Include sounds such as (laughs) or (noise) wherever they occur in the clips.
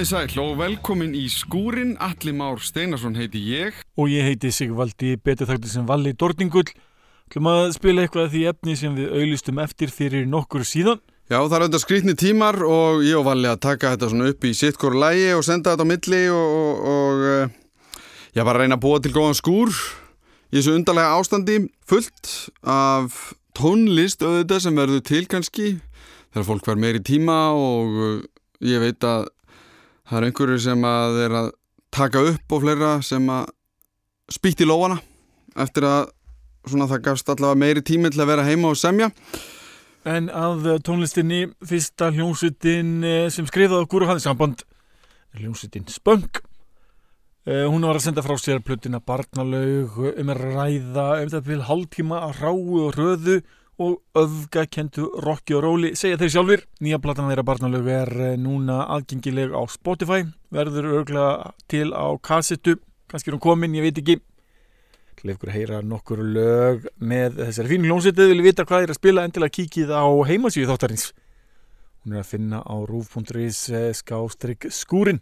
Komið sæl og velkomin í skúrin, Alli Már Steinarsson heiti ég. Og ég heiti Sigvaldi, betur þættir sem Valli Dortingull. Hlum að spila eitthvað af því efni sem við auðlistum eftir fyrir nokkur síðan. Já, það er auðvitað skrítni tímar og ég og Valli að taka þetta svona upp í sittkoru lægi og senda þetta á milli og, og, og ég var að reyna að búa til góðan skúr í þessu undarlega ástandi fullt af tónlist auðvitað sem verður til kannski þegar fólk verður meiri tíma og eh, ég veit að það er einhverju sem að er að taka upp og fleira sem að spýtt í lóana eftir að svona það gafst allavega meiri tími til að vera heima og semja En að tónlistinni, fyrsta hljómsutin sem skrifaði okkur og hafði samband, hljómsutin Spunk. Eh, Hún var að senda frá sér plötina barnalaug um að ræða um þetta til hálftíma að ráu og röðu og öfgakentu rocki og róli, segja þeir sjálfur. Nýja platan þeirra barnalaug er eh, núna aðgengileg á Spotify, verður örglega til á kassettu, kannski er hún komin, ég veit ekki. Til ykkur heyra nokkur lög með þessari fínu hljómsveit eða vilja vita hvað er að spila endilega kíkið á heimasíðu þáttarins. Hún er að finna á rúf.is skástrygg skúrin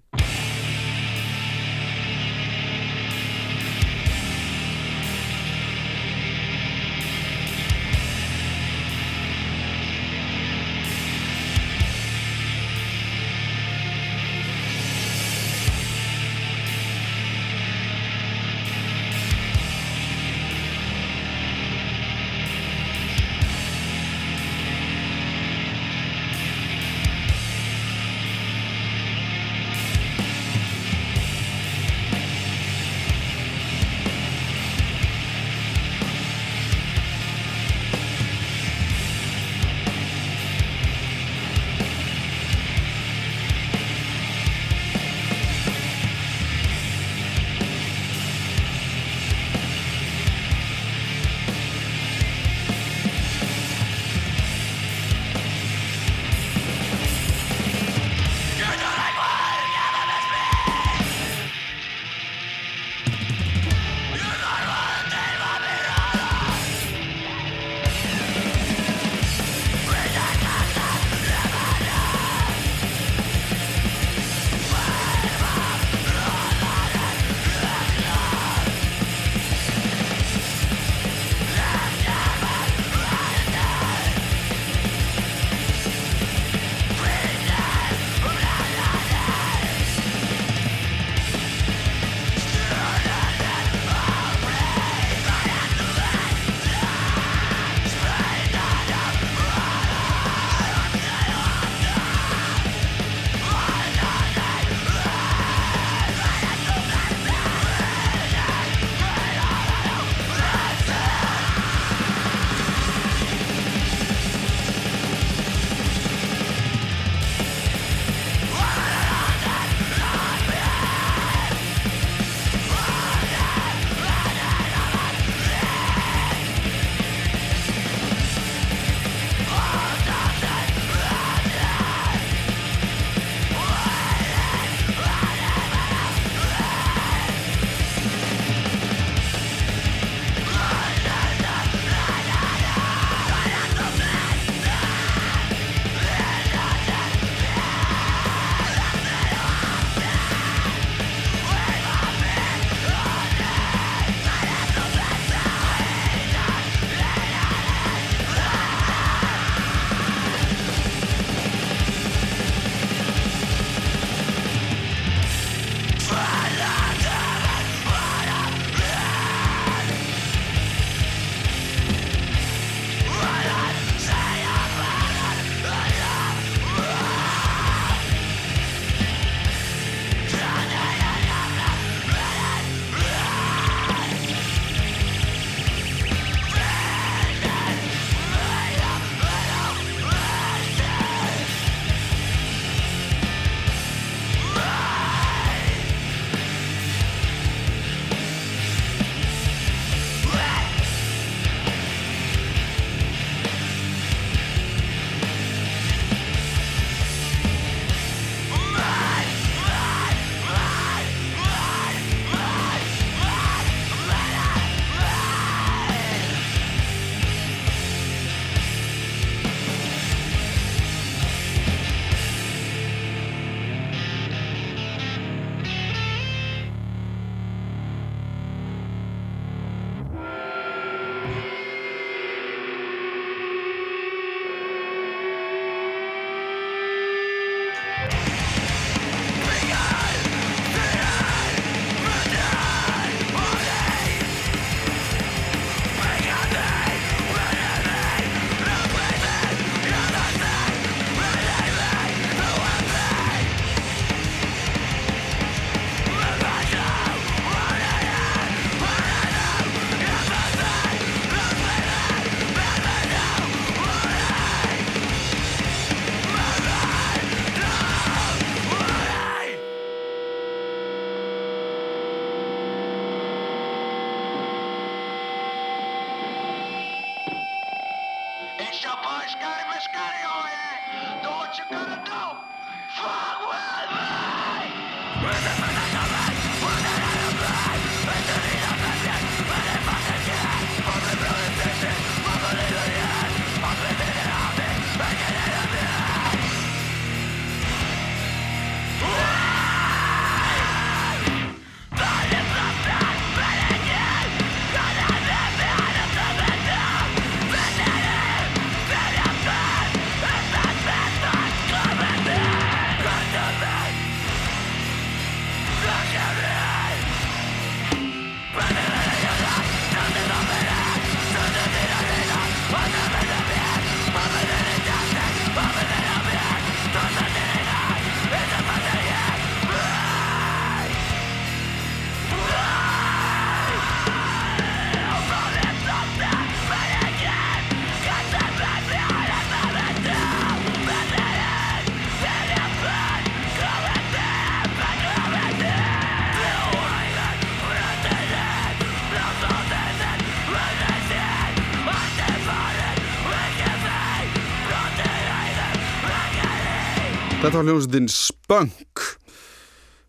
Þetta var hljómsveitin Spunk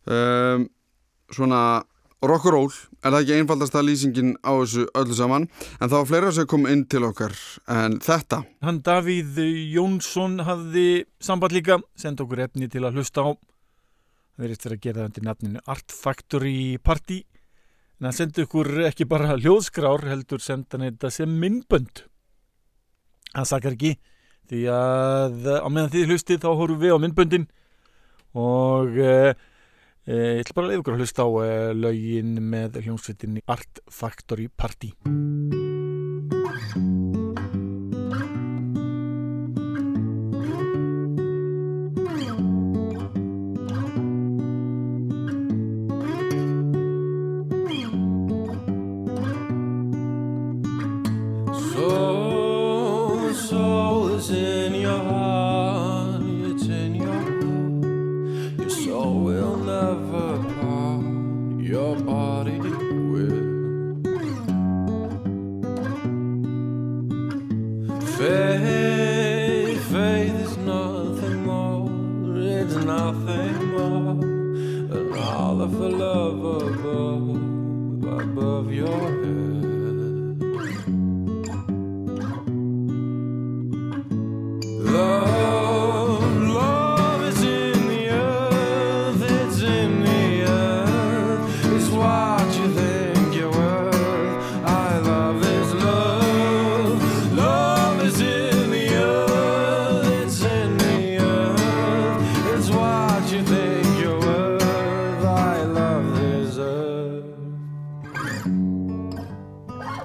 um, Svona rock'n'roll Er það ekki einfaldasta lýsingin á þessu öllu saman En það var fleira sem kom inn til okkar En þetta Hann Davíð Jónsson hafði samband líka, senda okkur efni til að hlusta á. Það verið að gera það undir nafninu Art Factory Party. En hann sendi okkur ekki bara hljóðskrár, heldur senda hann þetta sem minnbönd. Það sakar ekki, því að á meðan þið hlustið þá horfum við á minnböndin og e, e, ég ætla bara að leiða okkur að hlusta á e, lögin með hljómsveitinni Art Factory Party.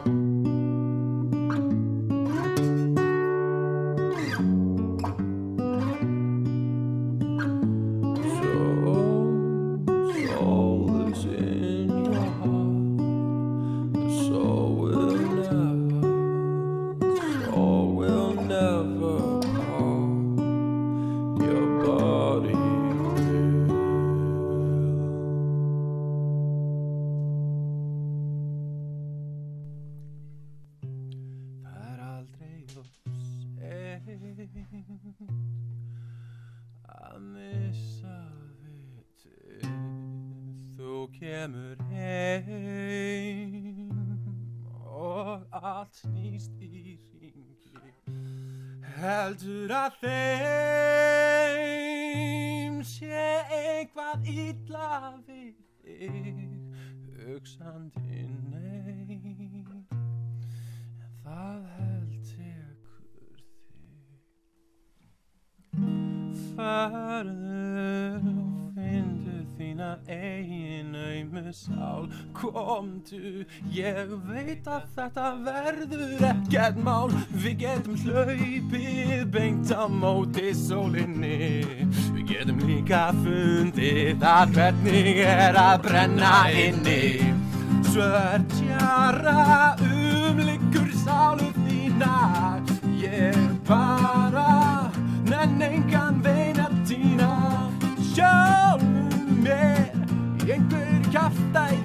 you. Komdu, ég veit að þetta verður ekkert mál. Við getum hlaupið beint á móti sólinni. Við getum líka fundið að hvernig er að brenna inni. Svörtjara umliggur sálu þína Ég bara nenn engan vein að týna. Sjálfum mér einhver kjaftæði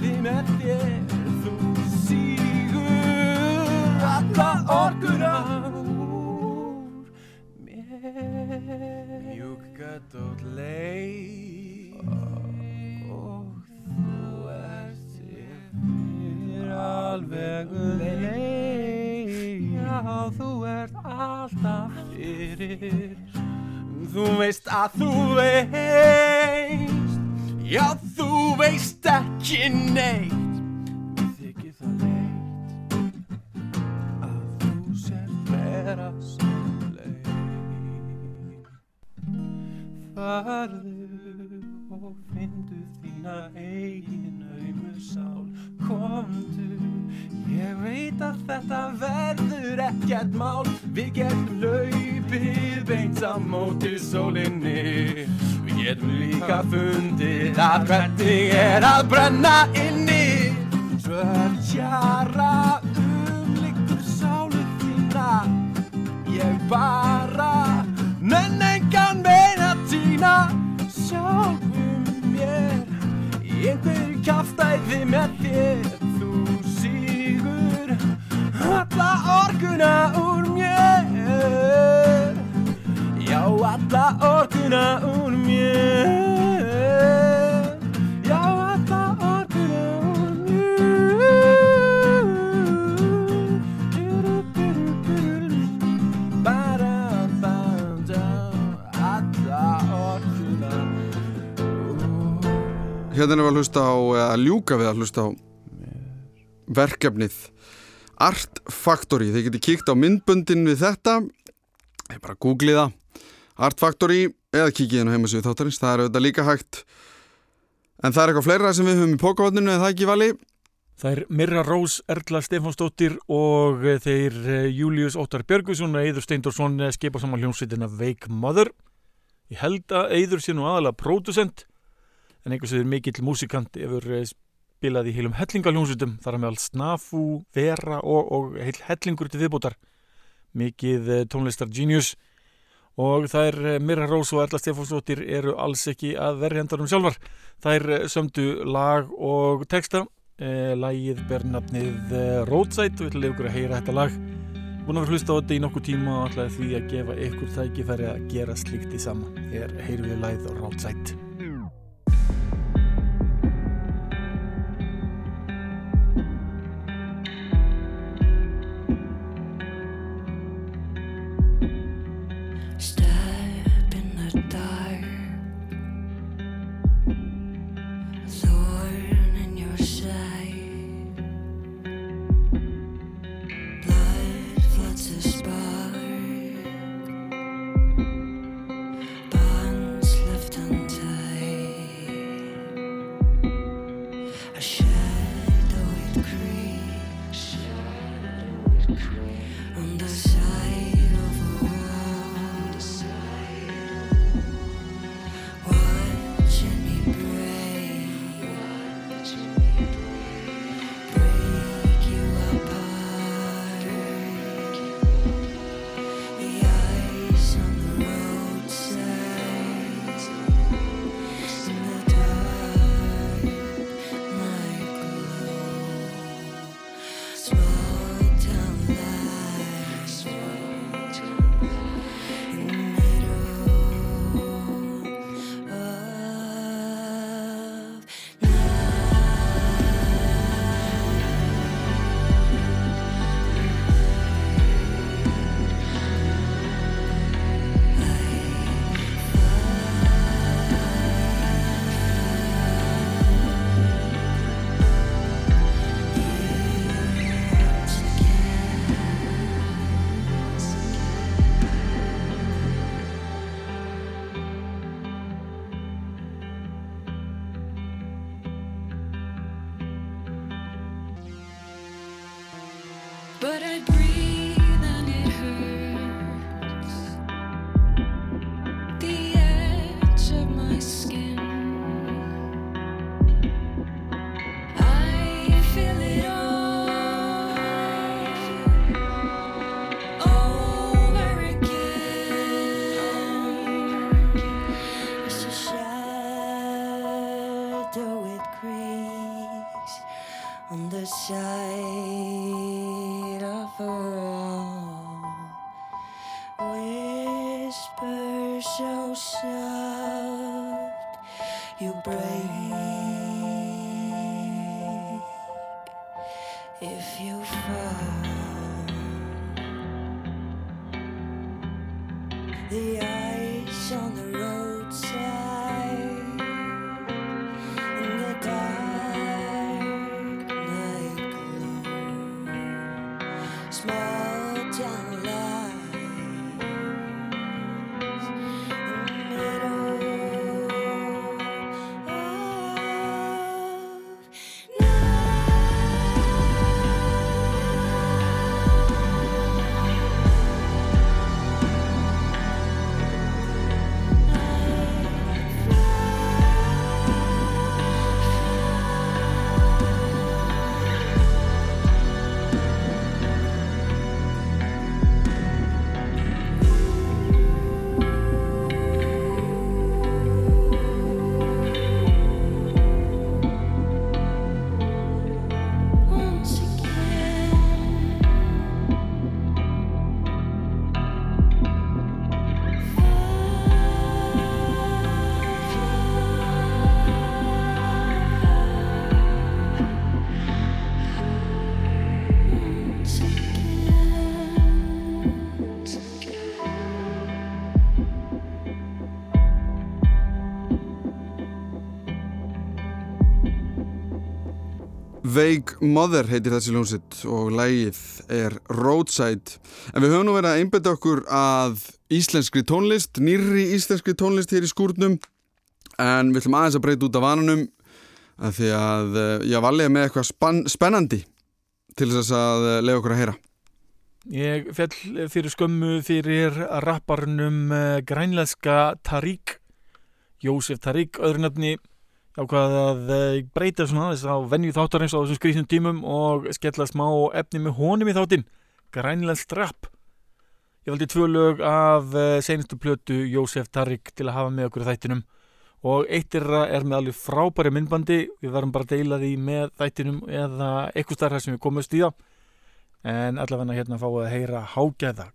okkur á mér. Mjúka dótt leið ah. og þú ert yfir alveg leið. Já þú ert alltaf fyrir. Þú veist að þú veist fundið að hvernig er að brenna inni. Svörtjara umlíkur sálu þína. Ég bara nenn engan meina tína Sjálfum mér Í einhverju kjaftæði með þér. Þú sígur alla orkuna úr mér. Já, alla orkuna úr mér Hérna erum við að hlusta á, að ljúka við að hlusta á verkefnið Art Factory. Þið getur kíkt á myndbundin við þetta, ég bara googlið það, Art Factory eða kíkið inn á heimasíðu þáttarins, það er auðvitað líka hægt. En það er eitthvað fleira sem við höfum í pókavatninu eða það ekki vali. Það er Mirra Rós, Erla Stefánsdóttir og eh, þeir eh, Július Óttar Björgusson og Eidur Steindorsson eh, skipa saman hljómsveitina Wake Mother. Ég held að Eidur sé nú aðalega pródusent en einhvers vegar mikill músikant hefur eh, spilað í heilum hellingaljónsvitum þar með allt snafu, vera og, og heil hellingur til viðbótar. Mikið eh, tónlistar genius. Og er eh, Mirra Rós og Erla Stefánsdóttir eru alls ekki að verja endarum sjálfar. Er sömdu lag og texta. Eh, Lægið ber nafnið eh, Roadside. Og við ætlum ykkur að heyra þetta lag. Búin að vera hlusta á þetta í nokkuð tíma og ætlaði því að gefa ykkur tækifæri að gera slíkt í sama. Hér heyrum við lægið Roadside the Vague Mother heitir þessi ljónsitt og lægið er Roadside. En við höfum nú verið að einbetta okkur að íslenskri tónlist, nýrri íslenskri tónlist hér í skúrnum. En við ætlum aðeins að breyta út af vananum að því að eh, ég valið með eitthvað spann, spennandi til þess að eh, leiða okkur að heyra. Ég fell fyrir skömmu fyrir rapparnum uh, grænleska Tariq Jósef Tariq, öðru nefni ákvað að uh, breyta svona þess að venju þáttarins á þessum skrýsnum tímum og skella smá efni með honum í þáttinn. Grænlenskt rap Ég valdi tvö lög af uh, seinustu plötu Jósef Tariq til að hafa með okkur þættinum. Og eitt er, með alveg frábæri myndbandi. Við varum bara að deila því með þættinum eða eitthvað starra sem við komumst í það. En allavega hérna fáið að heyra hágæða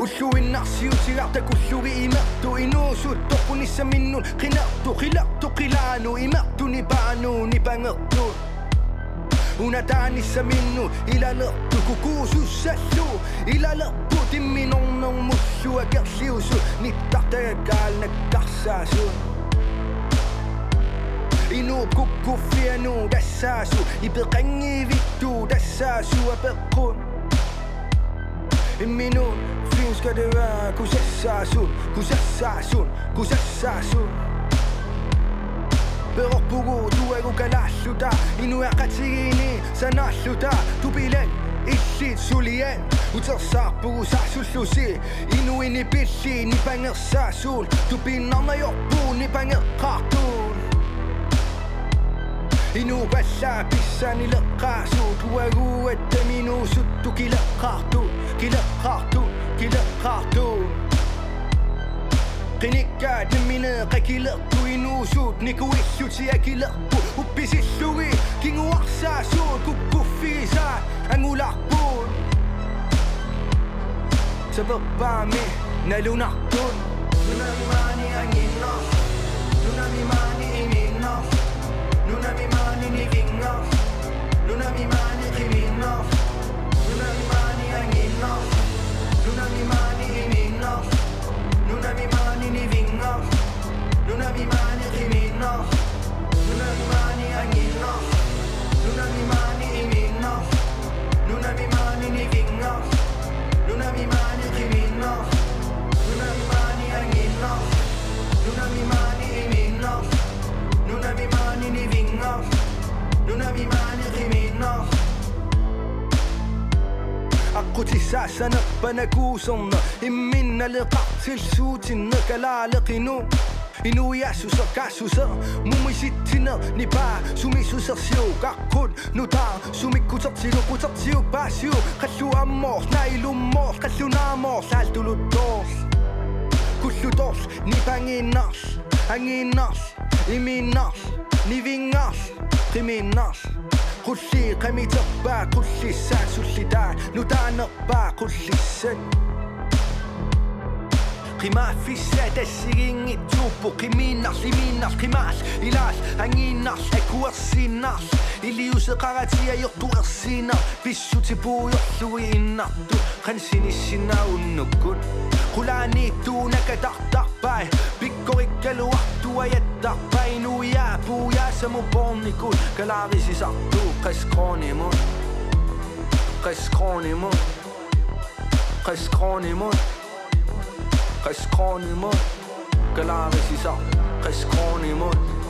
وشوينا سيوتي يعطيك وشوي إماتو إنوشو تقوني سمينو قناتو خلاتو قلانو إماتو نبانو نبانتو Unadani saminu ilalattu kukuusu sassu ilalattu timmin onnon mussu agersiusu nittateekaalne karsaasu Inu kukku fienu dassaasu ipeqangi vittu dassaasu apeqqun Minun Künskadere, kus jässa sun, kus jässa sun, kus jässa sun berobbugu tuueguga lähtuda, minu jagad siini, sa nahluda, tubilen, issid sulien, utsas saapugu sahsuslusi, inuini pissi, nii pänger sa suul, tubin anna joppu, nii pänger kahtuun. inu välja pissani lõkka suud, uue kuu ette minu suttu kilõkkahtu, kilõkkahtu كيلقاتو قيني قاعد من قاكي لقوي نوشوت نكوي شوتي أكي لقبو وبيسي شوي كين وقسا شوت كوكو في جار أنو لعبون. سبب بعمي نالو نعقون نونا ميماني انين نوش نونا ميماني انين نوش نونا ميماني نيفين نوش نونا ميماني خيمين نوش نونا ميماني انين نوش Luna mi mani di minno Luna mi mani di vinno Luna mi mani di minno Luna mi mani agnino Luna mi mani di minno Luna mi mani di vinno Luna mi mani di minno Luna mi mani agnino Luna mi mani di minno Luna mi mani di vinno Luna mi mani di minno. أقوتي سعسنة بنكوسن إمين لقعت لسوتن كلالقنو Endnu jeg susser, gar susser Mumi sitiner, ni bare Sumi susser siu, gar kun Nu der, sumi kutter til Kutter til, bare siu Kallu amors, nej lumors Kallu namors, alt du ludors Kullu dors, ni banginers Anginers, قيميناش كل شي قيمي تبع كل شي ساعة كل شي داع ندع نقبع كل شي سن قماش في السادة سيرين يتوبو قيميناش يميناش قماش إلاش أنيناش أكو أرسيناش اللي يوسق عراتي يقو أرسينا بيسو تبو يحسو إنا خنسيني السنا والنقل قلاني دونك دق دق باي بيك korikkelu õhtu ei jäta, päinu jääb, puu jääse mu pomnikul, kõlavisi satub, kas krooni mul, kas krooni mul, kas krooni mul, kas krooni mul, kõlavisi satub, kas krooni mul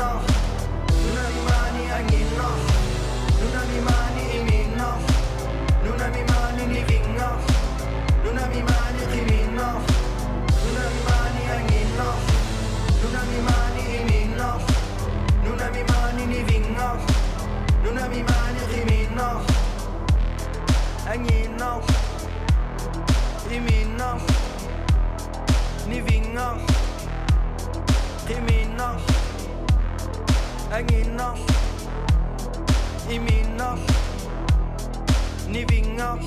inno, non rimani agnino, non rimani in inno, non rimani in vinno, non rimani in vinno, non rimani agnino, non rimani in inno, non rimani in vinno, non rimani in vinno, agnino, mi vinno, ni vinno, in vinno. Aginner I minner Ni vinger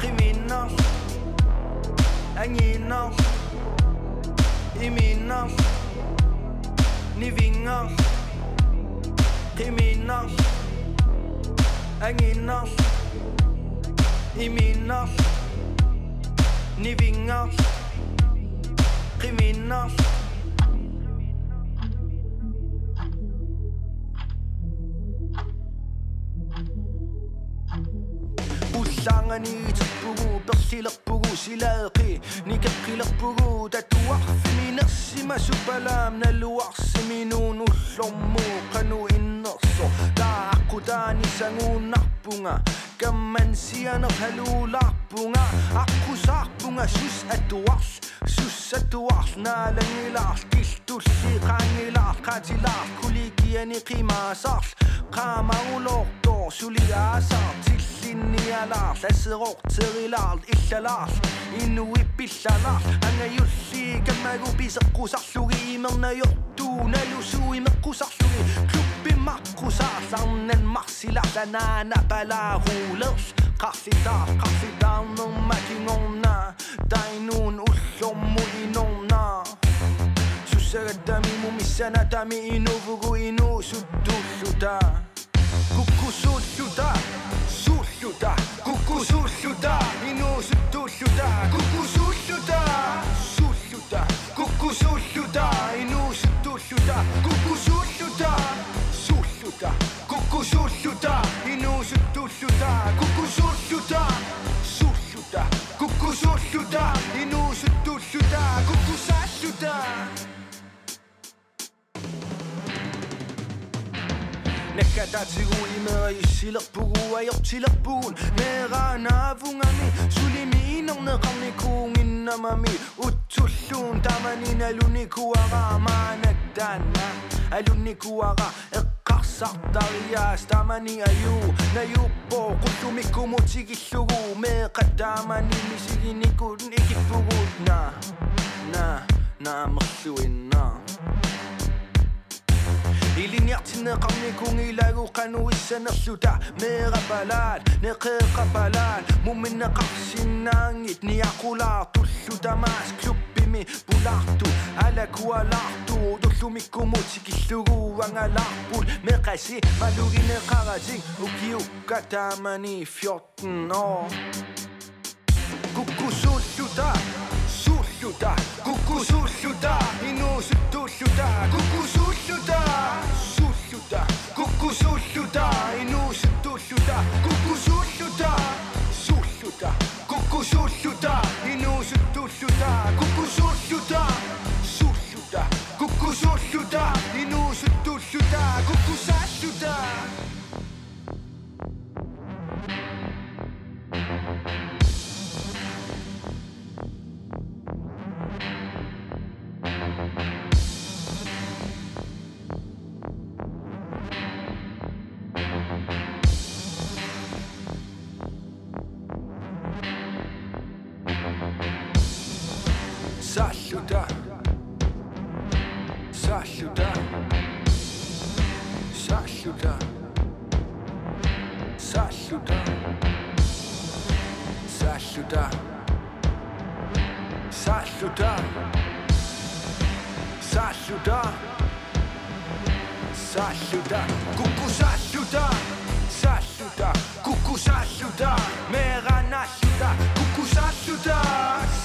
Rivinner Aginner I minner Ni vinger Riminner Aginner I minner Ni vinger Rivinner ni trip pour vous, parti leur pour vous, si la ri, ni capri leur pour vous, tatouar, féminin, si ma soupe à l'âme, la loire, c'est minou, nous sommes mourants, nous innocents, akudaanis punga, kamen kämmen sian ohelu lahpunga aku sahpunga sus etuas sus etuas naalani laas kistussi qaani laas qaati laas kulikiani qima saas qaama uloqto suli aasaar tillinni alaas aseroq terilaal illalaas inuippillalaas anga yulli kammagu piseqqusarlugi imerna yortuunalusu imeqqusarlugi klub Bimakko sa sangnen maksila Danana pala hulens Kasita, kasita nung matinom na Dainun ullo mo inom na Susaga dami mo misana dami inovugo ino Sudulluta Kukusulluta Sulluta Kukusulluta Ino sudulluta Kukusulluta Sulluta Kukusulluta Ino sudulluta Kukusulluta 가다지구임의 실력부와 옆실력분 내가 나붕하니 줄임이 녹는 감리 궁인 남아미 우툴룬 다만이 날루니 구아가 마넥단나 알루니 구아가 aqarsartaria tamani ayu nayuppo me tigillugu meqattamani misiginikun ikippugut na na na merluinna Iliñartin eqarnikun ilaguqanu issanerluta meqapalat neqeqapalat muminneqarsinnaangit niaqulartulluta maasklubimi pulartu alakualartu tullumikkumuut sikilluguangalarpul meqasi malugineqarating ukiukkatamani 14 år kukkusulluta sulluta kukkusulluta inuusuttuulluta Κουκουζούλιουτα, η νους του χιουτά Κουκουζούλιουτα, σου χιουτά Κουκουζούλιουτα, η νους του χιουτά Κουκουζούλιουτα, σου χιουτά η νους του χιουτά Κουκουζούλιουτα Ça сюда, ça сюда, ça сюда, ça сюда, ça сюда, ça сюда, ça сюда, ça сюда, coucou ça сюда, ça сюда, coucou ça сюда, mère Anna сюда, coucou ça сюда,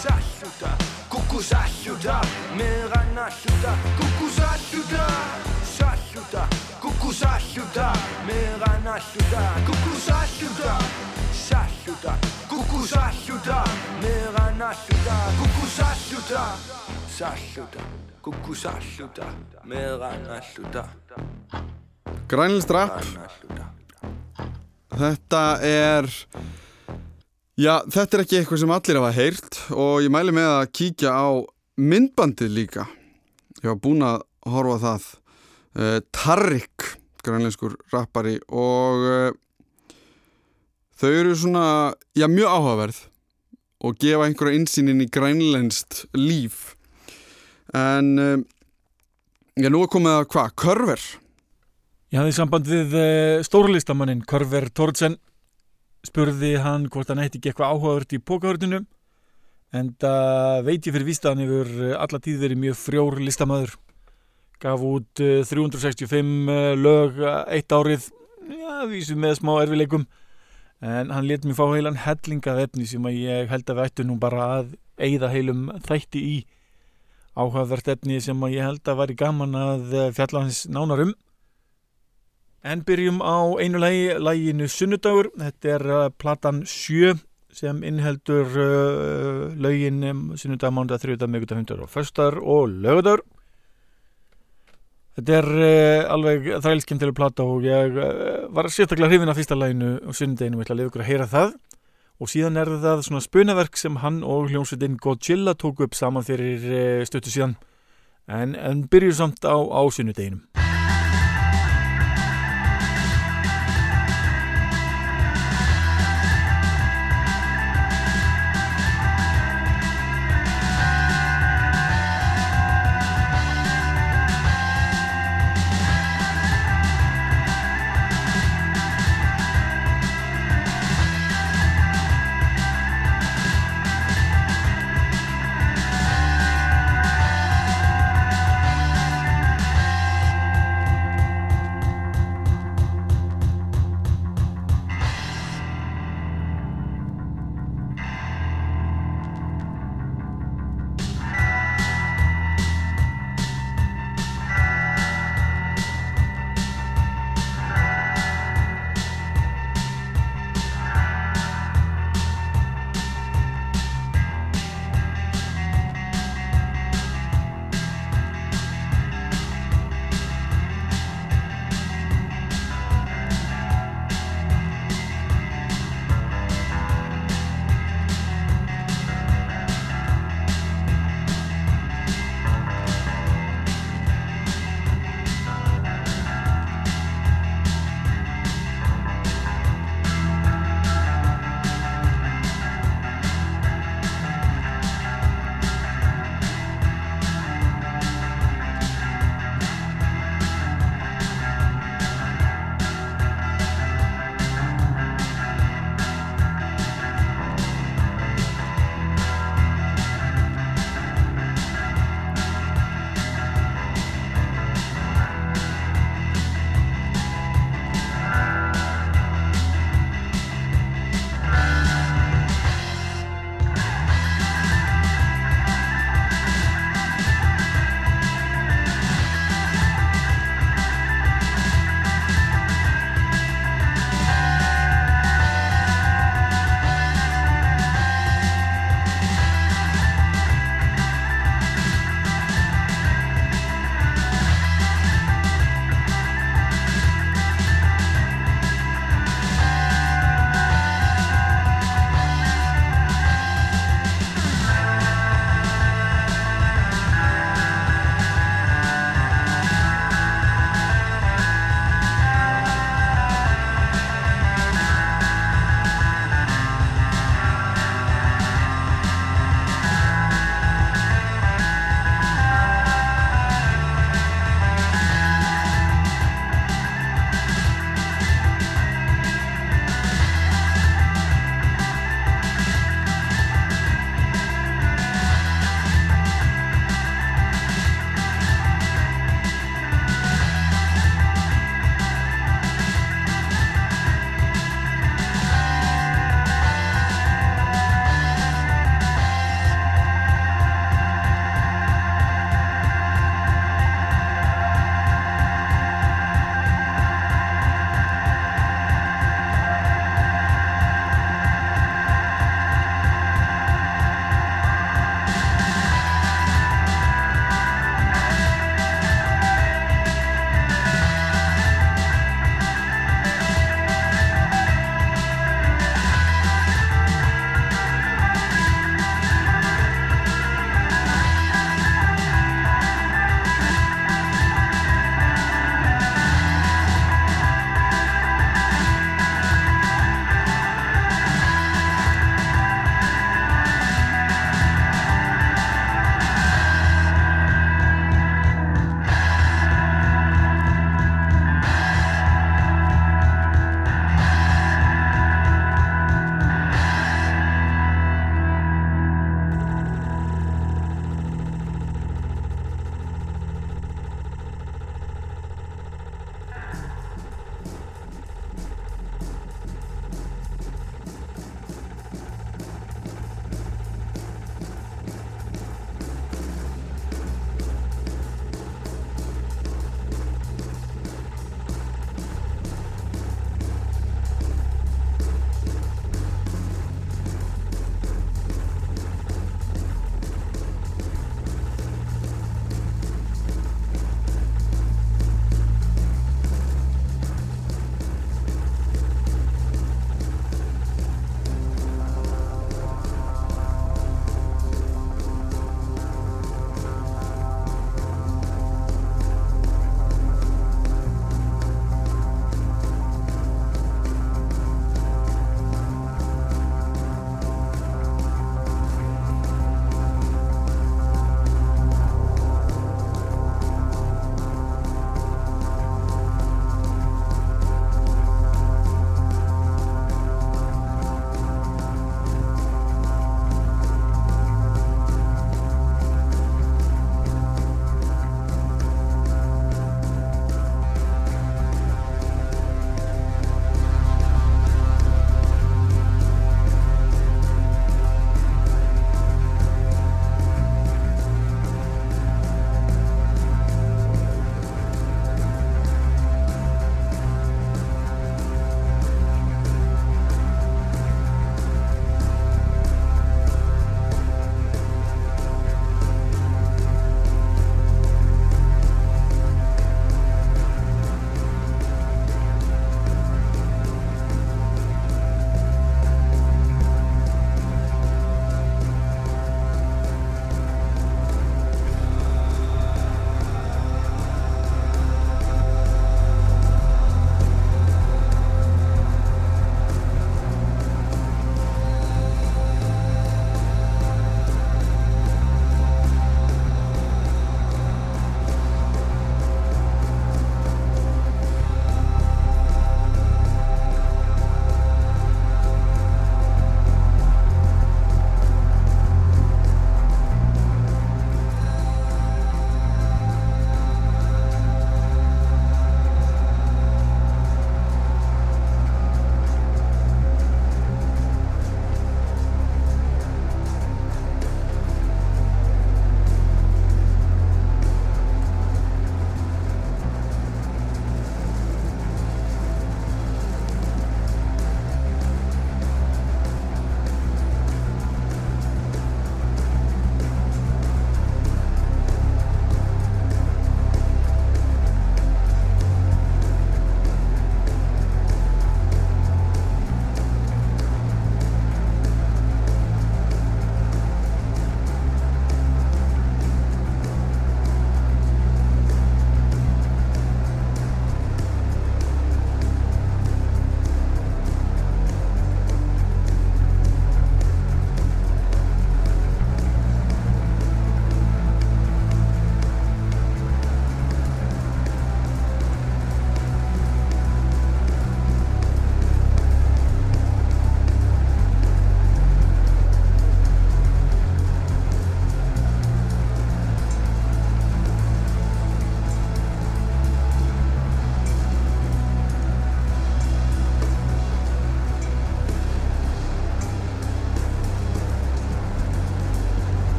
ça сюда. Sassuta Kuku sassuta Mera nassuta Kuku sassuta Sassuta Kuku sassuta Mera nassuta Grænlist rap, Nassuta þetta er já, þetta er ekki eitthvað sem allir hafa heyrt og ég mæli með að kíkja á myndbandið líka. Ég var búinn að horfa það uh, Tarrik grænlenskur rappari og uh, þau eru svona já, mjög áhugaverð og gefa einhverja insýnin í grænlenskt líf. En uh, já, nú er komið að hvað, körver? Ég hafði samband við uh, stórlistamannin Korver Tordsen spurði hann hvort hann ætti ekki eitthvað áhugavert í pókahörninu en það veit ég fyrir víst að hann hefur eh, alla tíð verið mjög frjór listamæður gaf út uh, 365 uh, lög uh, eitt árið já, vísu með smá erfileikum en hann let mér fá heilan hellingað efni sem að ég held að við ættu nú bara að eigða heilum þætti í. Áhugavert efni sem að ég held að væri gaman að eh, fjalla hans nánar um En byrjum á einu lagi, laginu Sunnudagur. Þetta er uh, platan 7 sem innheldur uh, lögin um Sunnudag, Mándag, Þriðdag, Mikudag, Hundur og Föstar og Lögudagur. Þetta er uh, alveg þrælskemmtileg plata og ég uh, var sérstaklega hrifin af fyrsta laginu og Sunnudaginu og ætla að liða ykkur að heyra það. Og síðan er það svona spunaverk sem hann og hljómsveitin Godzilla tóku upp saman fyrir uh, stöttu síðan. En, en byrjum samt á, á Sunnudaginum.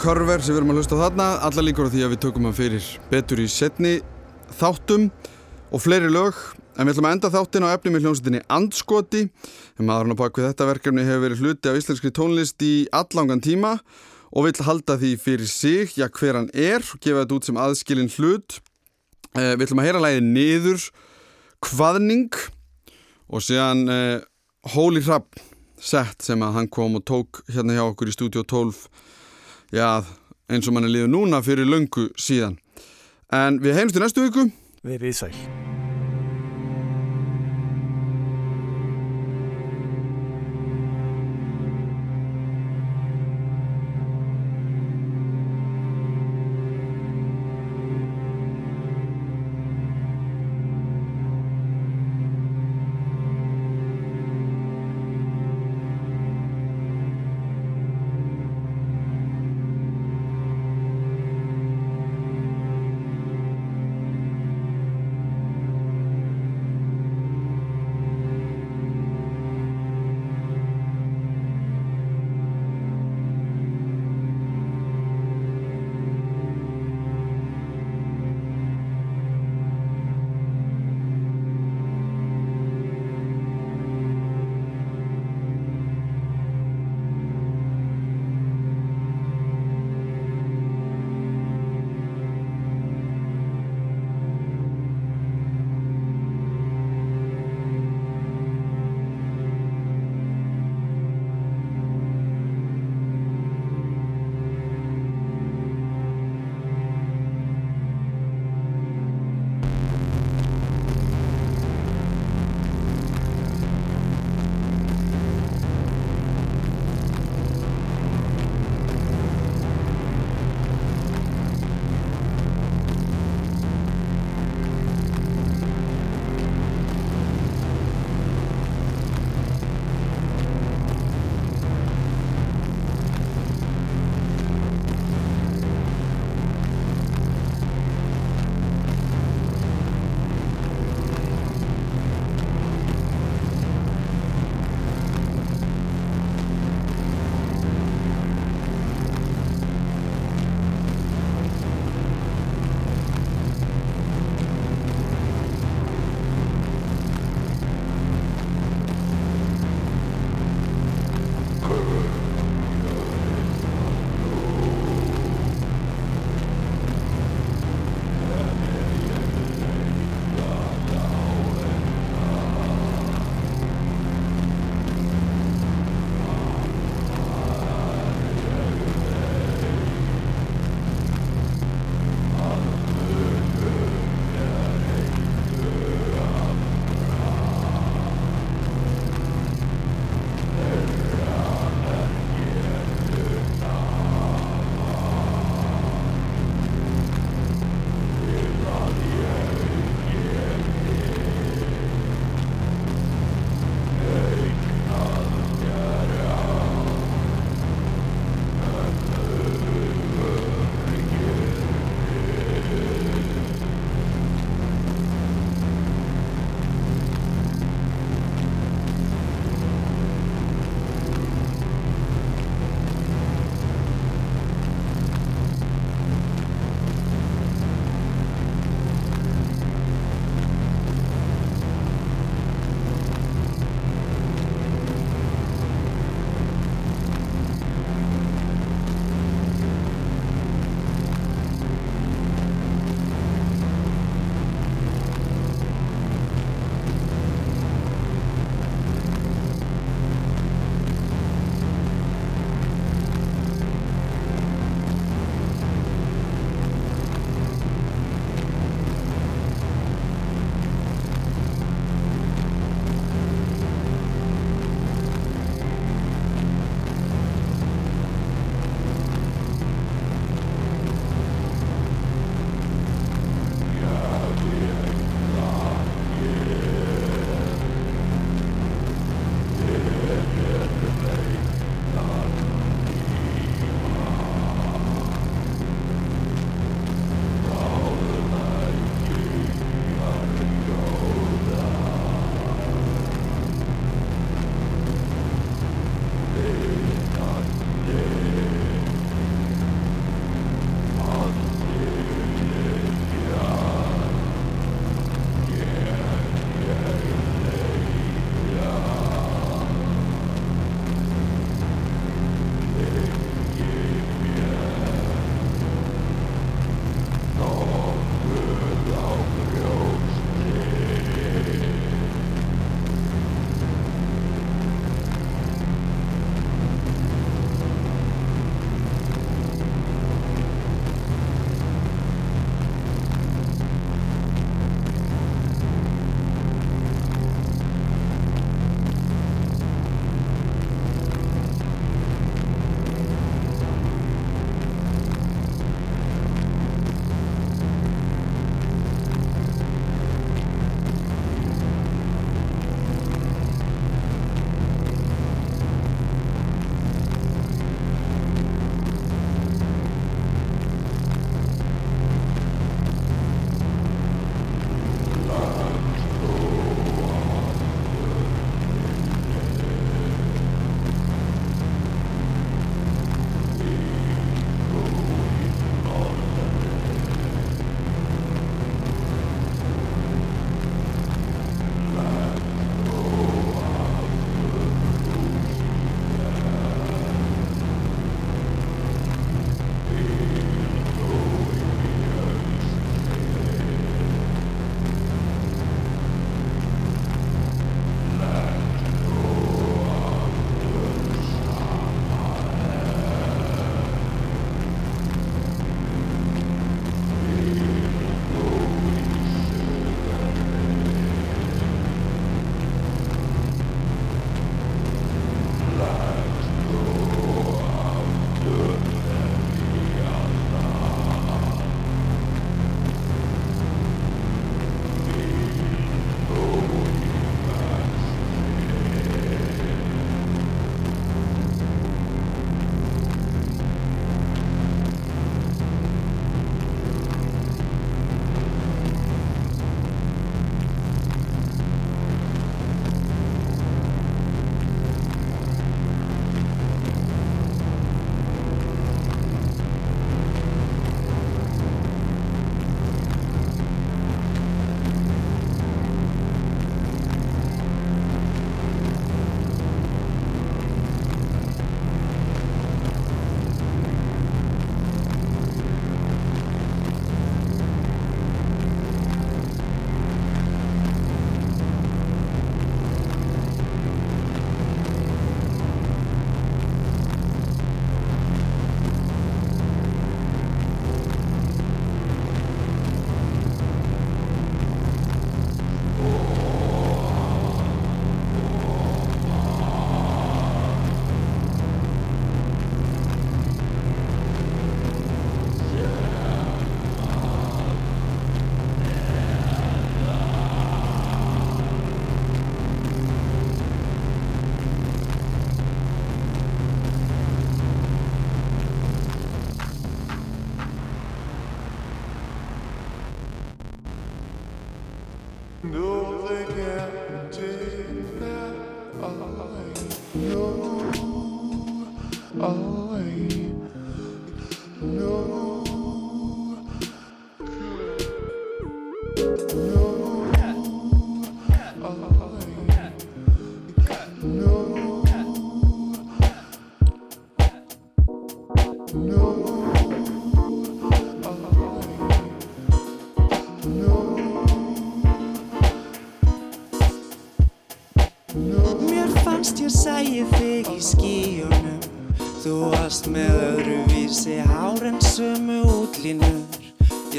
Körver sem við erum að hlusta þarna Alla líkur á því að við tökum hann fyrir betur í setni þáttum og fleiri lög. En við ætlum að enda þáttin á efni með hljómsveitinni Andskoti. En maðurinn á bakvið þetta verkefni hefur verið hluti af íslenskri tónlist í allangan tíma og vill halda því fyrir sig, já hver hann er og gefa þetta út sem aðskilin hlut. Eh, Við ætlum að heyra lægi niður Hvaðning og síðan eh, Holy Rapp sett sem að hann kom og tók hérna hjá okkur í Studio 12 já, eins og mann er liður núna fyrir löngu síðan en við heimstu næstu viku Verið sæl.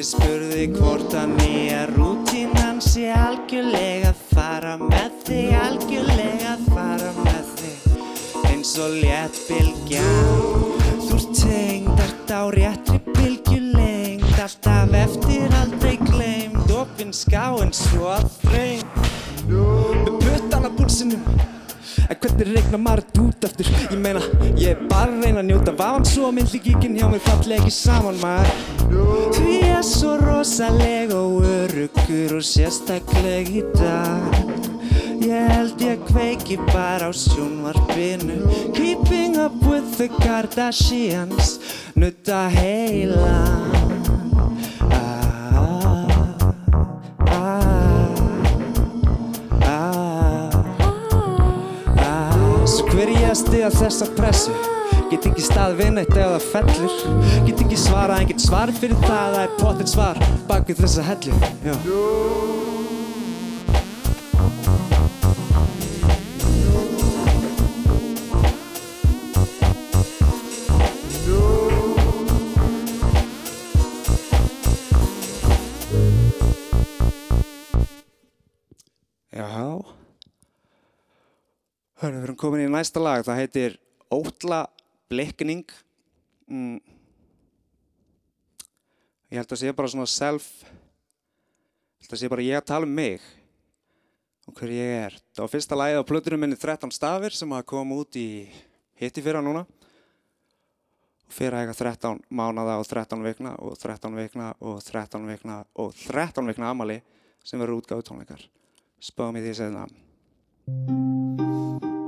Ég spurði hvort að nýja rútínan sé algjörlega fara með þig Algjörlega fara með þig. Eins og létt bylgja Þú tengd, ert á réttri bylgjulengd Alltaf eftir aldrei gleymd Opin skáin svo að þreynd með puttan að púlsinum En hvernig regna maður út eftir? Ég meina, ég er bara að reyna að njóta Vafan svo mynd líkíkinn hjá mér falli ekki saman maður. Því ég er svo rosaleg og öruggur og sérstakleg í dag. Ég held ég kveiki bara á sjónvarpinu. Keeping up with the Kardashians. Nutta heilan hver er ég að stiga þessa pressu? Get ekki stað við neitt ef það fellur Get ekki svara, en get svar fyrir það Það er potið svar bak við þessa hellu. Já Hörru, við erum komin í næsta lag. Það heitir Ótla Blikning mm. Ég held að sé bara svona self Ég held að sé bara ég að tala um mig og hver ég er. Það var fyrsta lagið á plötunum minni 13 stafir sem að koma út í hitti fyrra núna. Fyrir að eiga 13 mánada og 13 vikna og 13 vikna og 13 vikna og 13 vikna amali sem verður útgáðu tónleikar. Spáðum í því segna Já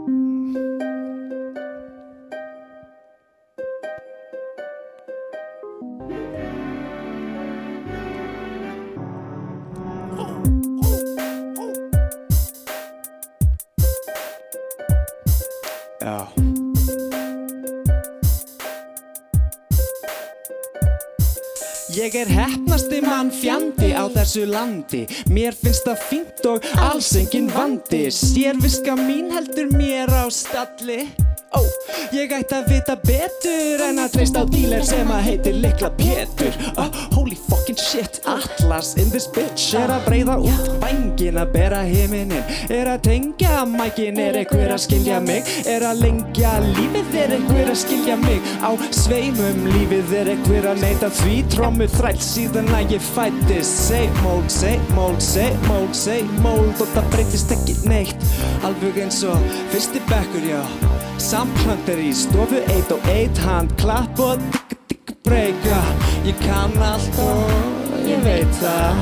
Ég er heppnasti mann fjandi á þessu landi. Mér finnst það fínt og alls engin vandi. Sérviska mín heldur mér á stalli. Ó, ég ætti að vita betur en að treysta á díler sem að heitir Likla Pétur. Oh, Holy fucking shit, Atlas in this bitch Er að breyða út vængin að bera himinin Er að tengja mækin, er einhver að skilja mig? Er að lengja lífið, er einhver að skilja mig? Á sveimum lífið er einhver að neita því. Trommu þræll síðan að ég fættist Same old, same old, same old, same old. Og það breytist ekki neitt. Alveg eins og fyrsti bekkur, já Samklant er í stofu eitt og eitt hand klapp og digga digga breyka. Ég kann allt og ég veit það.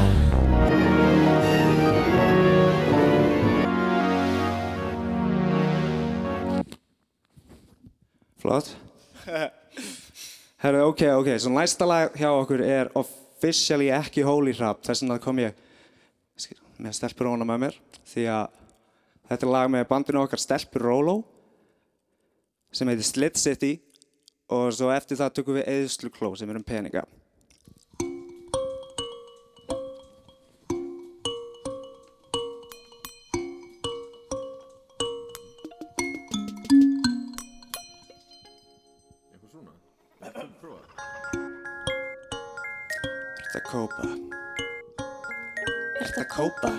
Flott. Herru, ok, ok, svo næsta lag hjá okkur er officially ekki holy rap þess vegna kom ég með stelpur óna með mér því að þetta er lag með bandinu okkar stelpur Rolo sem heitir Slit City og svo eftir það tökum við Eðslu Kló sem er um peninga að kópa? Að kópa?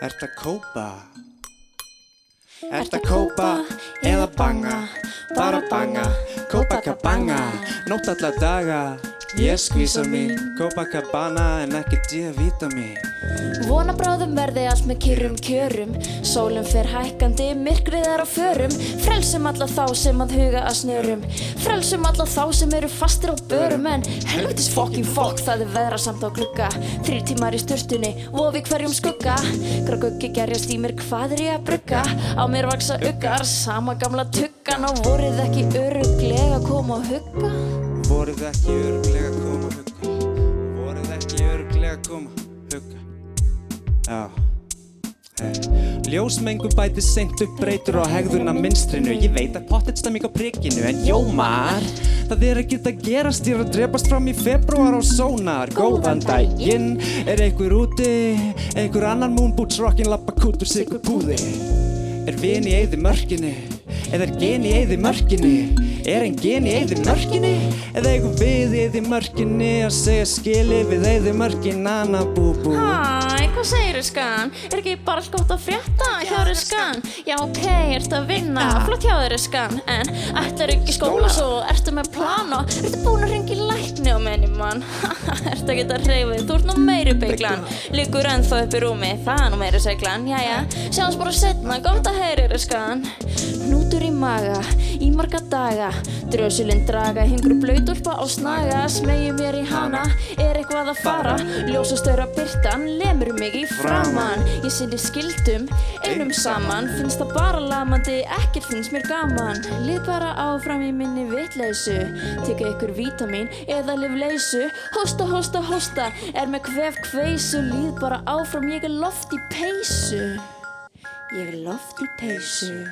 Að kópa? Ertu að kópa eða banga? Bara banga, kópa kabanga Nótt alla daga Ég skvísa mín, Copacabana en ekki D-vitamin Vona bráðum verði allt með kyrrum kjörum. Sólum fer hækkandi, myrkrið er á förum. Frelsum alla þá sem að huga að snörum. Frelsum alla þá sem eru fastir á börum. En helvitis fucking fuck það er veðra samt á glugga. Þrýr tímar í sturtunni, vofi hverjum skugga. Graguggi gerjast í mér, hvað er ég að brugga? Á mér vaksa uggar, sama gamla tuggan. Og voruð ekki öruglega að koma og hugga Voruð ekki örglega að koma hugga? Voruð ekki örglega að koma hugga? Já. Ljósmengu bæti seint upp breytur á hegðuna minstrinu Ég veit að pottet stemming á prikkinu En jómar, það er ekkert að gerast. Ég er að drepast fram í februar á sónar. Góðan daginn, er einhver úti? Einhver annar moonboots rockin lappa kút úr sig púði. Er vin í eyði mörkinni Eða er gen í eyði mörkinni Er en gen í eyði mörkinni? Eða eigum við í eyði mörkinni Að segja skili við eyði mörkin Anna bú bú Hæ, hvað segir skan? Er ekki bara allt gott að frétta hjá þér skan? Já, ok, ertu að vinna, flott hjá þér skan. En ætlar ekki skóla? Svo, ertu með plan og Ertu búin að ringa í lækni á menni mann? (laughs) ertu ekki að reyfa þig, þú ert nú meiri bygglan Liggur ennþá upp í rúmi, það er nú meiri seglan Jæja, sjáumst bara setna, gott að heyri þér skan Hnútur í maga, í marga daga. Drösulinn draga, hingur blöytúlpa á snaga. Smegi mér í hana, er eitthvað að fara? Ljósastöra byrtan, lemur mig í framann Ég sinni skildum, einum saman. Finnst það bara lamandi, ekkert finnst mér gaman. Lið bara áfram í minni vitleysu. Tekka ykkur vítamin eða lif leysu Hósta, hósta, hósta, er með kvef kveisu. Líð bara áfram, ég er loft í peysu. Ég er loft í peysu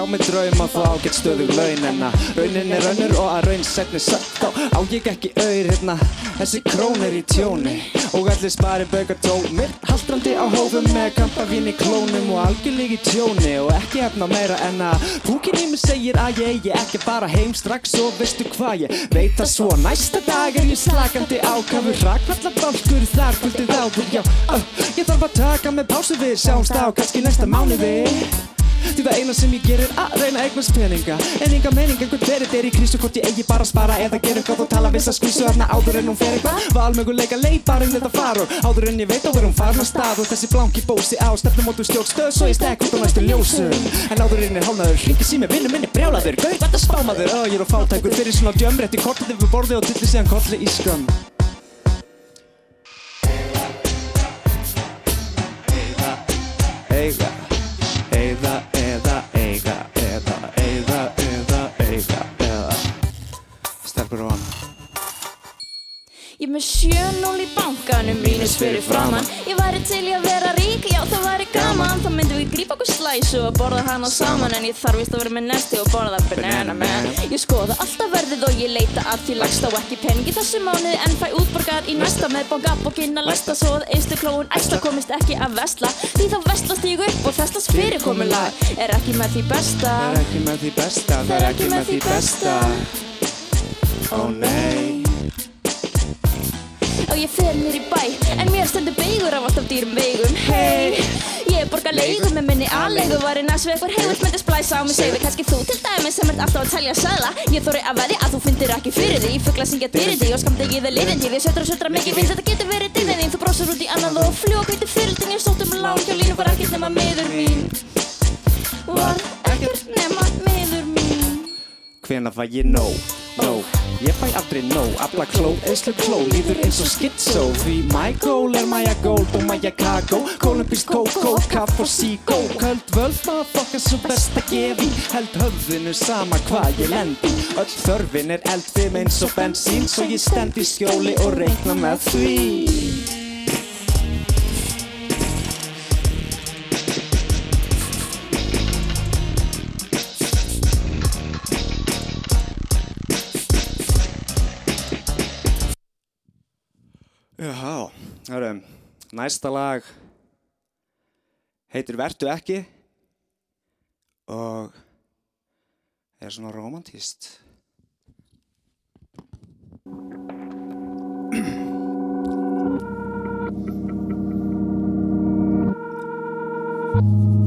á mig draum að fá ágætt stöðug laun En að raunin er önnur og að raun setni satt. Þá á ég ekki auður hérna. Þessi krón er í tjóni. Og allir spari baugar tómir Haldrandi á hófum með kampavín í klónum Og algjörlega í tjóni. Og ekki hefna meira en að Púkin í mig segir að ég eigi ekki að fara heim strax Og veistu hvað ég veit að svo Næsta dag er ég slakandi ákafur Rakvalla bálkur þar kvöldið áður Já, uh, ég þarf að taka með pásu við. Sjáumst á kannski næsta mánuði Því það eina sem ég gerir að reyna eignast peninga. En enga mening einhvern verið er í krísu Hvort ég eigi bara að spara eða gera eitthvað Og tala viss að skvísu þarna áður en hún fer eitthvað. Valmöguleika leið bara um þetta far Og áður en ég veit á er farin að stað Og þessi blanki bósi á stefnum mótu stjórn stöð Svo ég stekk út á næstu ljósum En áður en er hálnaður Ringi sími vinnu minni brjálaður Gauð þetta spámaður. Ö, ég er á fátækur fyrir svona djömrétti Kortið yfir borði og dilli síðan kolli í Eiga, eiga, Stelpur og annað. Ég með 7-0 í bankanum, mínus fyrir framann Ég væri til í að vera rík, já það væri gaman. Þá myndum við grípa okkur slæsu og borða hana saman. En ég þarf vist að vera með nesti og borða banana man. Ég skoða alltaf verðið og ég leita að því lagst á ekki pening í þessu mánuði. En fæ útborgar í næsta með bókabókinn að læsta Svo að einstu klóun æsla komist ekki að vesla. Því þá veslast ég upp og þessast fyrirkomulag. Er ekki með því besta Ó nei. Og ég fer mér í bæ En mér stendur beigur af alltaf dýrum veigum Hei, ég borga leigu með minni aðleigu Var í næssu eitthvað heimilt myndi splæsa á mig Segðu kannski þú. Til dæmi sem ert alltaf að telja sæla Ég þóri að veði að þú fyndir ekki fyrir því. Fugla syngja dyrið því. og skamt ekki þið liðin því Við sötra og sötra mikið finnst þetta getur verið þín Þú brosur út í annað og fljó hviti fyrirldin Ég sótt um lán hjá línu var ekkert nema miður mín. Var ekkert nema miður mín. Hvena fæ ég nóg, nóg Ég fæ aldrei nóg, afla kló, eðslu kló Líður eins og skitsó Því my goal er Gold og Maja Kago Kolumbísk kókó, kaff og síkó Köld völd, motherfucker, svo best að gefi. Held höfðinu sama hvað ég lendi. Öll þörfin er eldfim eins og bensín Svo ég stend í skjóli og reikna með því Hörru, næsta lag heitir Vertu ekki og er svona romantíst. Við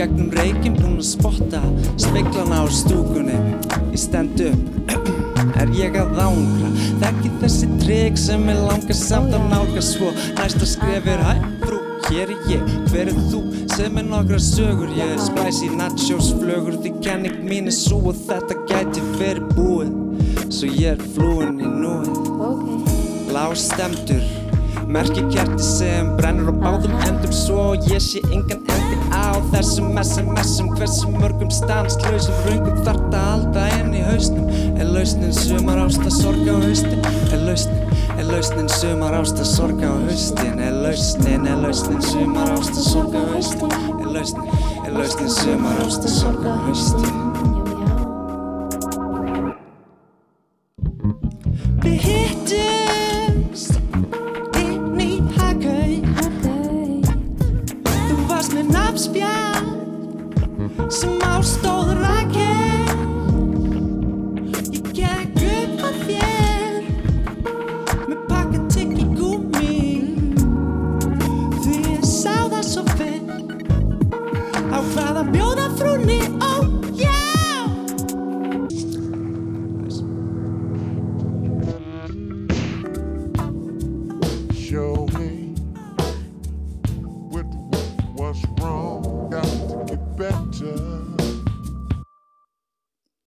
gegnum reykinn búinn að spotta Speiklana á stúkunni. Ég stend upp. (clears throat) Er ég að ángra Þekki þessi trygg sem er langar samt að nálga svo. Næsta skref er hæ frú Hér er ég, hver er þú sem er nokkra sögur? Ég er spicy nachos flögur Því kenning mín er svo og þetta gæti verið búið. Svo ég er flúin í núið. Lágstemdur Merki kerti sem brennur á báðum endum Svo ég sé engan á þessum SMS-um Hversu mörgum stanslausum röngum þarft að halda inn í hausnum. Er lausnin sumar ásta sorga á haustin? Er lausnin, er lausnin sumar ásta sorga á haustin? Er lausnin, er lausnin sumar ásta sorga á haustin? Er lausnin, er lausnin sumar ásta sorga á haustin